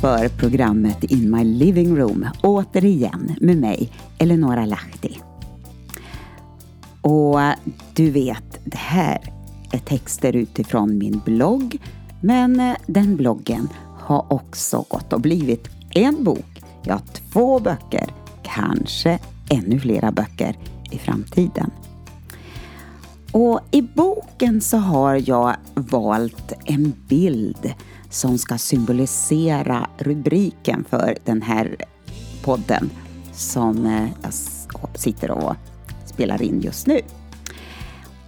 för programmet In My Living Room återigen med mig, Eleonora Lahti. Och eh, du vet, det här är texter utifrån min blogg men eh, den bloggen har också gått och blivit en bok, ja två böcker, kanske ännu flera böcker i framtiden. Och i boken så har jag valt en bild som ska symbolisera rubriken för den här podden som eh, jag sitter och spelar in just nu.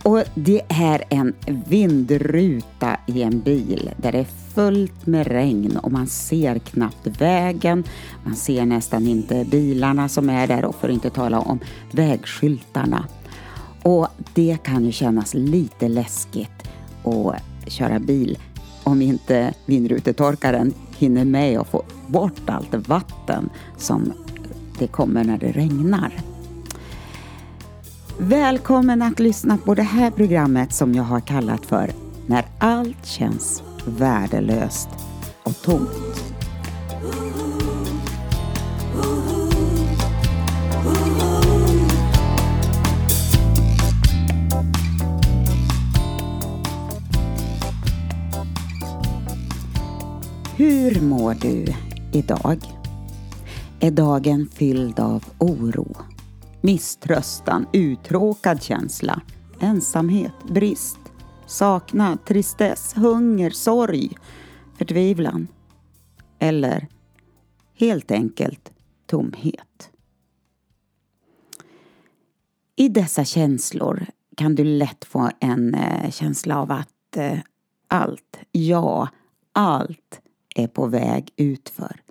Och det är en vindruta i en bil där det är fullt med regn och man ser knappt vägen. Man ser nästan inte bilarna som är där och för att inte tala om vägskyltarna. Och det kan ju kännas lite läskigt att köra bil om inte vindrutetorkaren hinner med att få bort allt vatten som det kommer när det regnar. Välkommen att lyssna på det här programmet som jag har kallat för När allt känns värdelöst och tomt. Hur mår du idag? Är dagen fylld av oro? misströstan, uttråkad känsla, ensamhet, brist, saknad, tristess, hunger, sorg, förtvivlan eller helt enkelt tomhet. I dessa känslor kan du lätt få en eh, känsla av att eh, allt, ja, allt är på väg utför.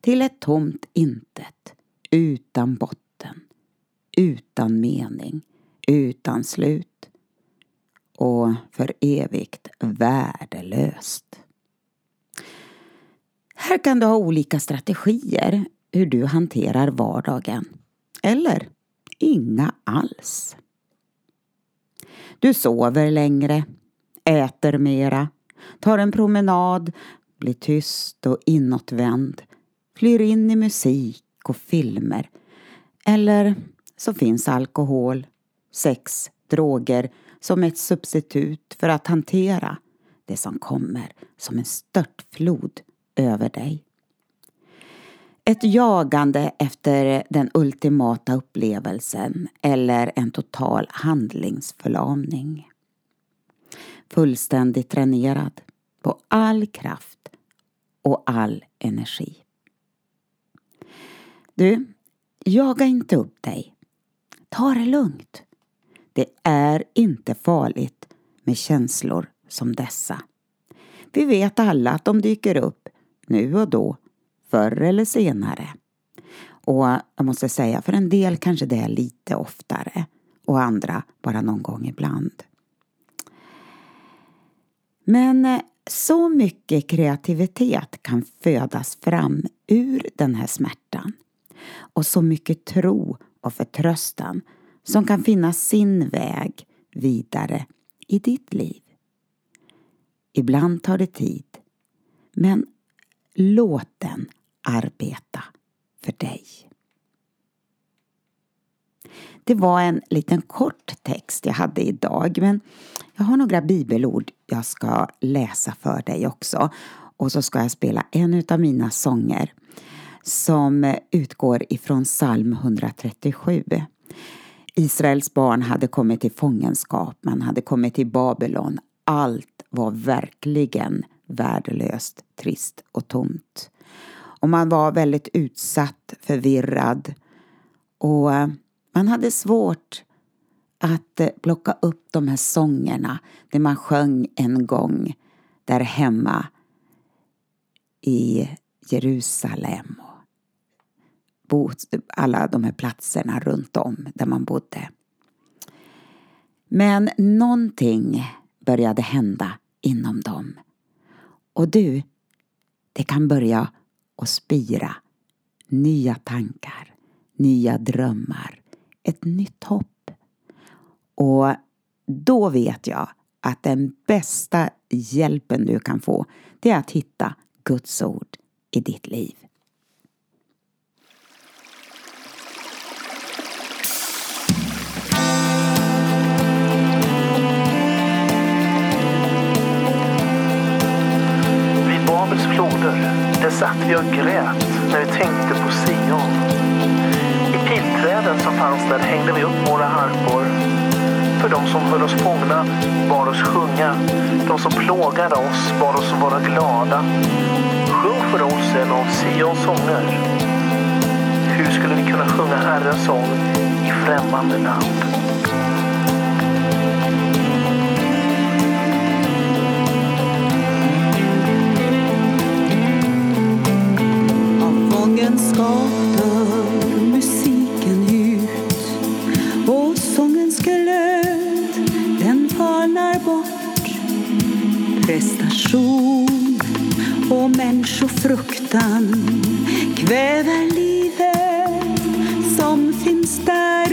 Till ett tomt intet, utan botten utan mening, utan slut och för evigt värdelöst. Här kan du ha olika strategier hur du hanterar vardagen. Eller inga alls. Du sover längre, äter mera, tar en promenad, blir tyst och inåtvänd, flyr in i musik och filmer eller så finns alkohol, sex, droger som ett substitut för att hantera det som kommer som en störtflod över dig. Ett jagande efter den ultimata upplevelsen eller en total handlingsförlamning. Fullständigt dränerad på all kraft och all energi. Du, jaga inte upp dig. Ta det lugnt. Det är inte farligt med känslor som dessa. Vi vet alla att de dyker upp nu och då, förr eller senare. Och jag måste säga, för en del kanske det är lite oftare och andra bara någon gång ibland. Men eh, så mycket kreativitet kan födas fram ur den här smärtan och så mycket tro och förtröstan som kan finna sin väg vidare i ditt liv. Ibland tar det tid, men låt den arbeta för dig. Det var en liten kort text jag hade idag men jag har några bibelord jag ska läsa för dig också och så ska jag spela en av mina sånger som utgår ifrån psalm 137. Israels barn hade kommit i fångenskap, man hade kommit till Babylon. Allt var verkligen värdelöst, trist och tomt. Och man var väldigt utsatt, förvirrad och eh, man hade svårt att eh, plocka upp de här sångerna det man sjöng en gång där hemma i Jerusalem och alla de här platserna runt om där man bodde. Men någonting började hända inom dem. Och du, det kan börja att spira nya tankar, nya drömmar, ett nytt hopp. Och då vet jag att den bästa hjälpen du kan få det är att hitta Guds ord i ditt liv. Vid Babels floder, där satt vi och grät när vi tänkte på Sion. I som fanns där hängde vi upp våra harpor. För de som höll oss fångna bad oss sjunga. De som plågade oss bad oss vara glada. Sjung för oss en av Sions sånger. Hur skulle vi kunna sjunga Herrens sång i främmande land? Fångenskap bort. Prestation och människofruktan kväver livet som finns där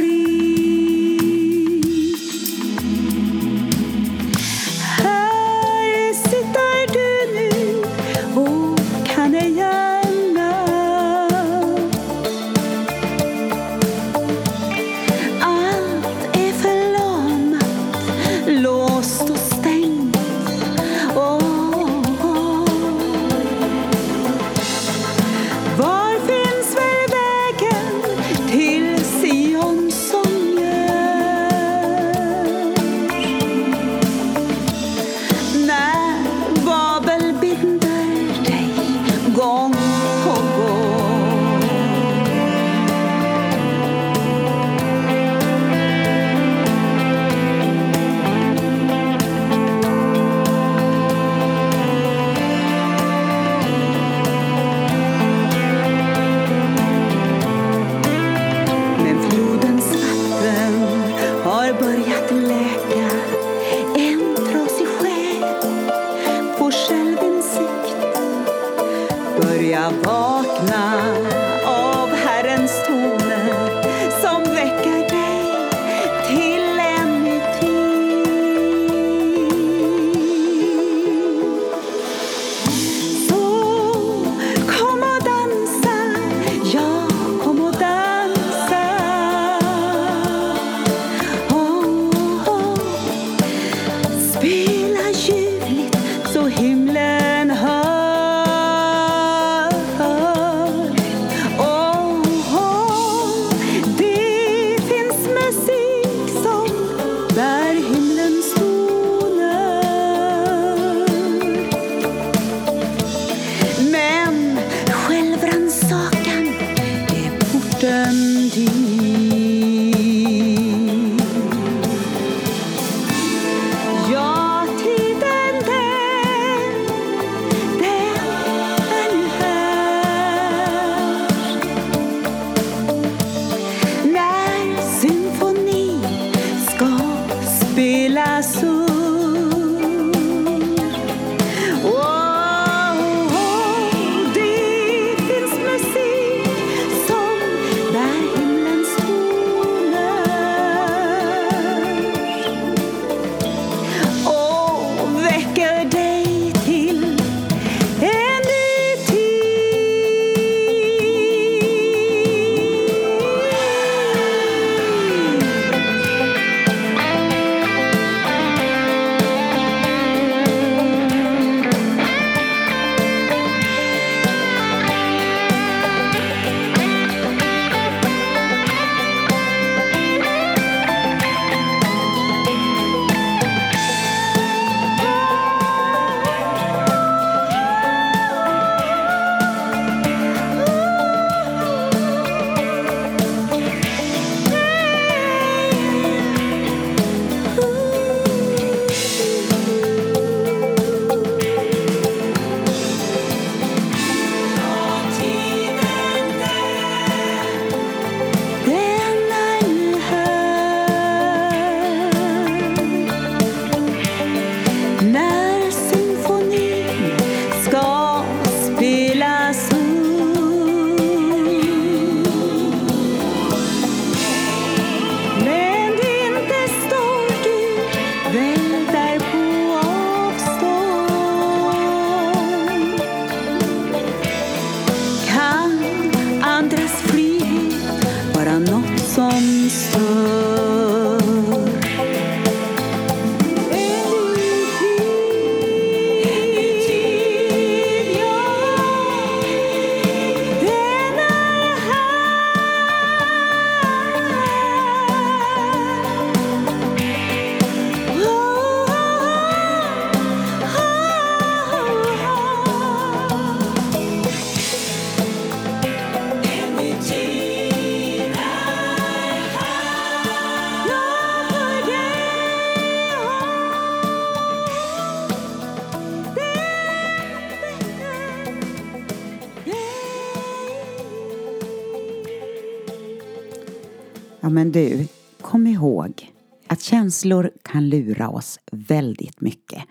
Ja men du, kom ihåg att känslor kan lura oss väldigt mycket.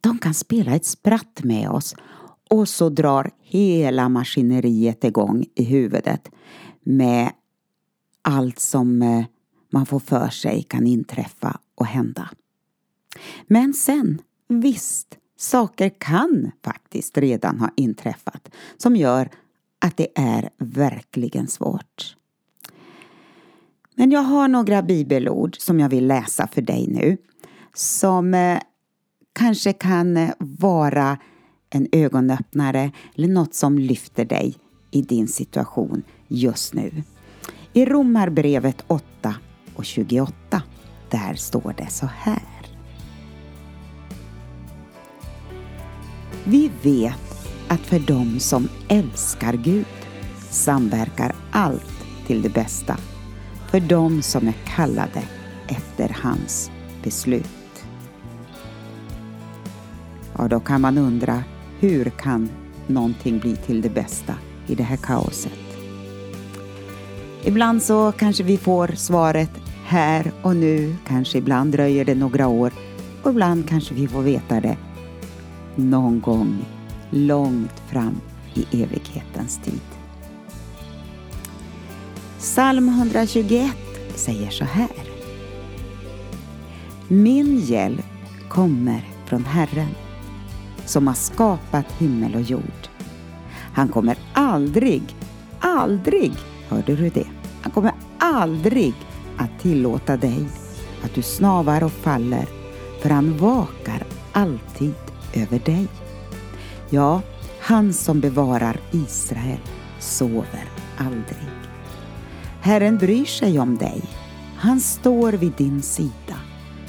De kan spela ett spratt med oss och så drar hela maskineriet igång i huvudet med allt som eh, man får för sig kan inträffa och hända. Men sen, visst, saker kan faktiskt redan ha inträffat som gör att det är verkligen svårt. Men jag har några bibelord som jag vill läsa för dig nu som eh, kanske kan eh, vara en ögonöppnare eller något som lyfter dig i din situation just nu. I Romarbrevet 8 och 28, där står det så här. Vi vet att för dem som älskar Gud samverkar allt till det bästa för dem som är kallade efter hans beslut. Ja, då kan man undra, hur kan någonting bli till det bästa i det här kaoset? Ibland så kanske vi får svaret här och nu, kanske ibland dröjer det några år och ibland kanske vi får veta det någon gång långt fram i evighetens tid. Psalm 121 säger så här. Min hjälp kommer från Herren som har skapat himmel och jord. Han kommer aldrig, aldrig, hörde du det? Han kommer aldrig att tillåta dig att du snavar och faller, för han vakar alltid över dig. Ja, han som bevarar Israel sover aldrig. Herren bryr sig om dig. Han står vid din sida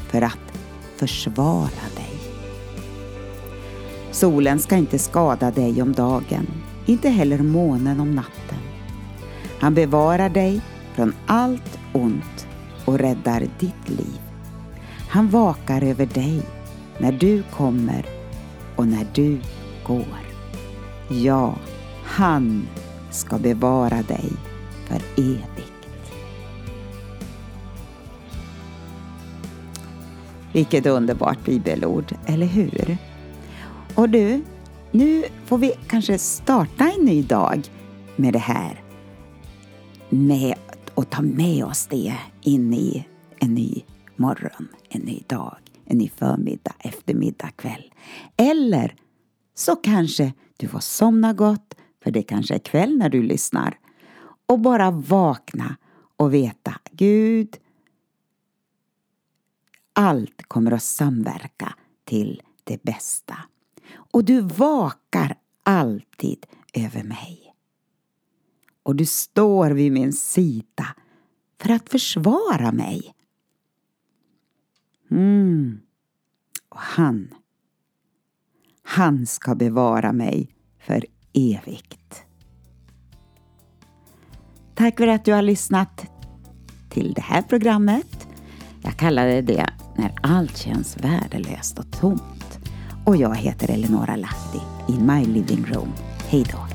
för att försvara dig. Solen ska inte skada dig om dagen, inte heller månen om natten. Han bevarar dig från allt ont och räddar ditt liv. Han vakar över dig när du kommer och när du går. Ja, han ska bevara dig för evigt. Vilket underbart bibelord, eller hur? Och du, nu får vi kanske starta en ny dag med det här. Med att ta med oss det in i en ny morgon, en ny dag, en ny förmiddag, eftermiddag, kväll. Eller så kanske du får somna gott, för det kanske är kväll när du lyssnar. Och bara vakna och veta, Gud, allt kommer att samverka till det bästa. Och du vakar alltid över mig. Och du står vid min sida för att försvara mig. Mm. Och han, han ska bevara mig för evigt. Tack för att du har lyssnat till det här programmet. Jag kallar det När allt känns värdelöst och tomt. Och jag heter Eleonora Lahti i My Living Room. Hej då!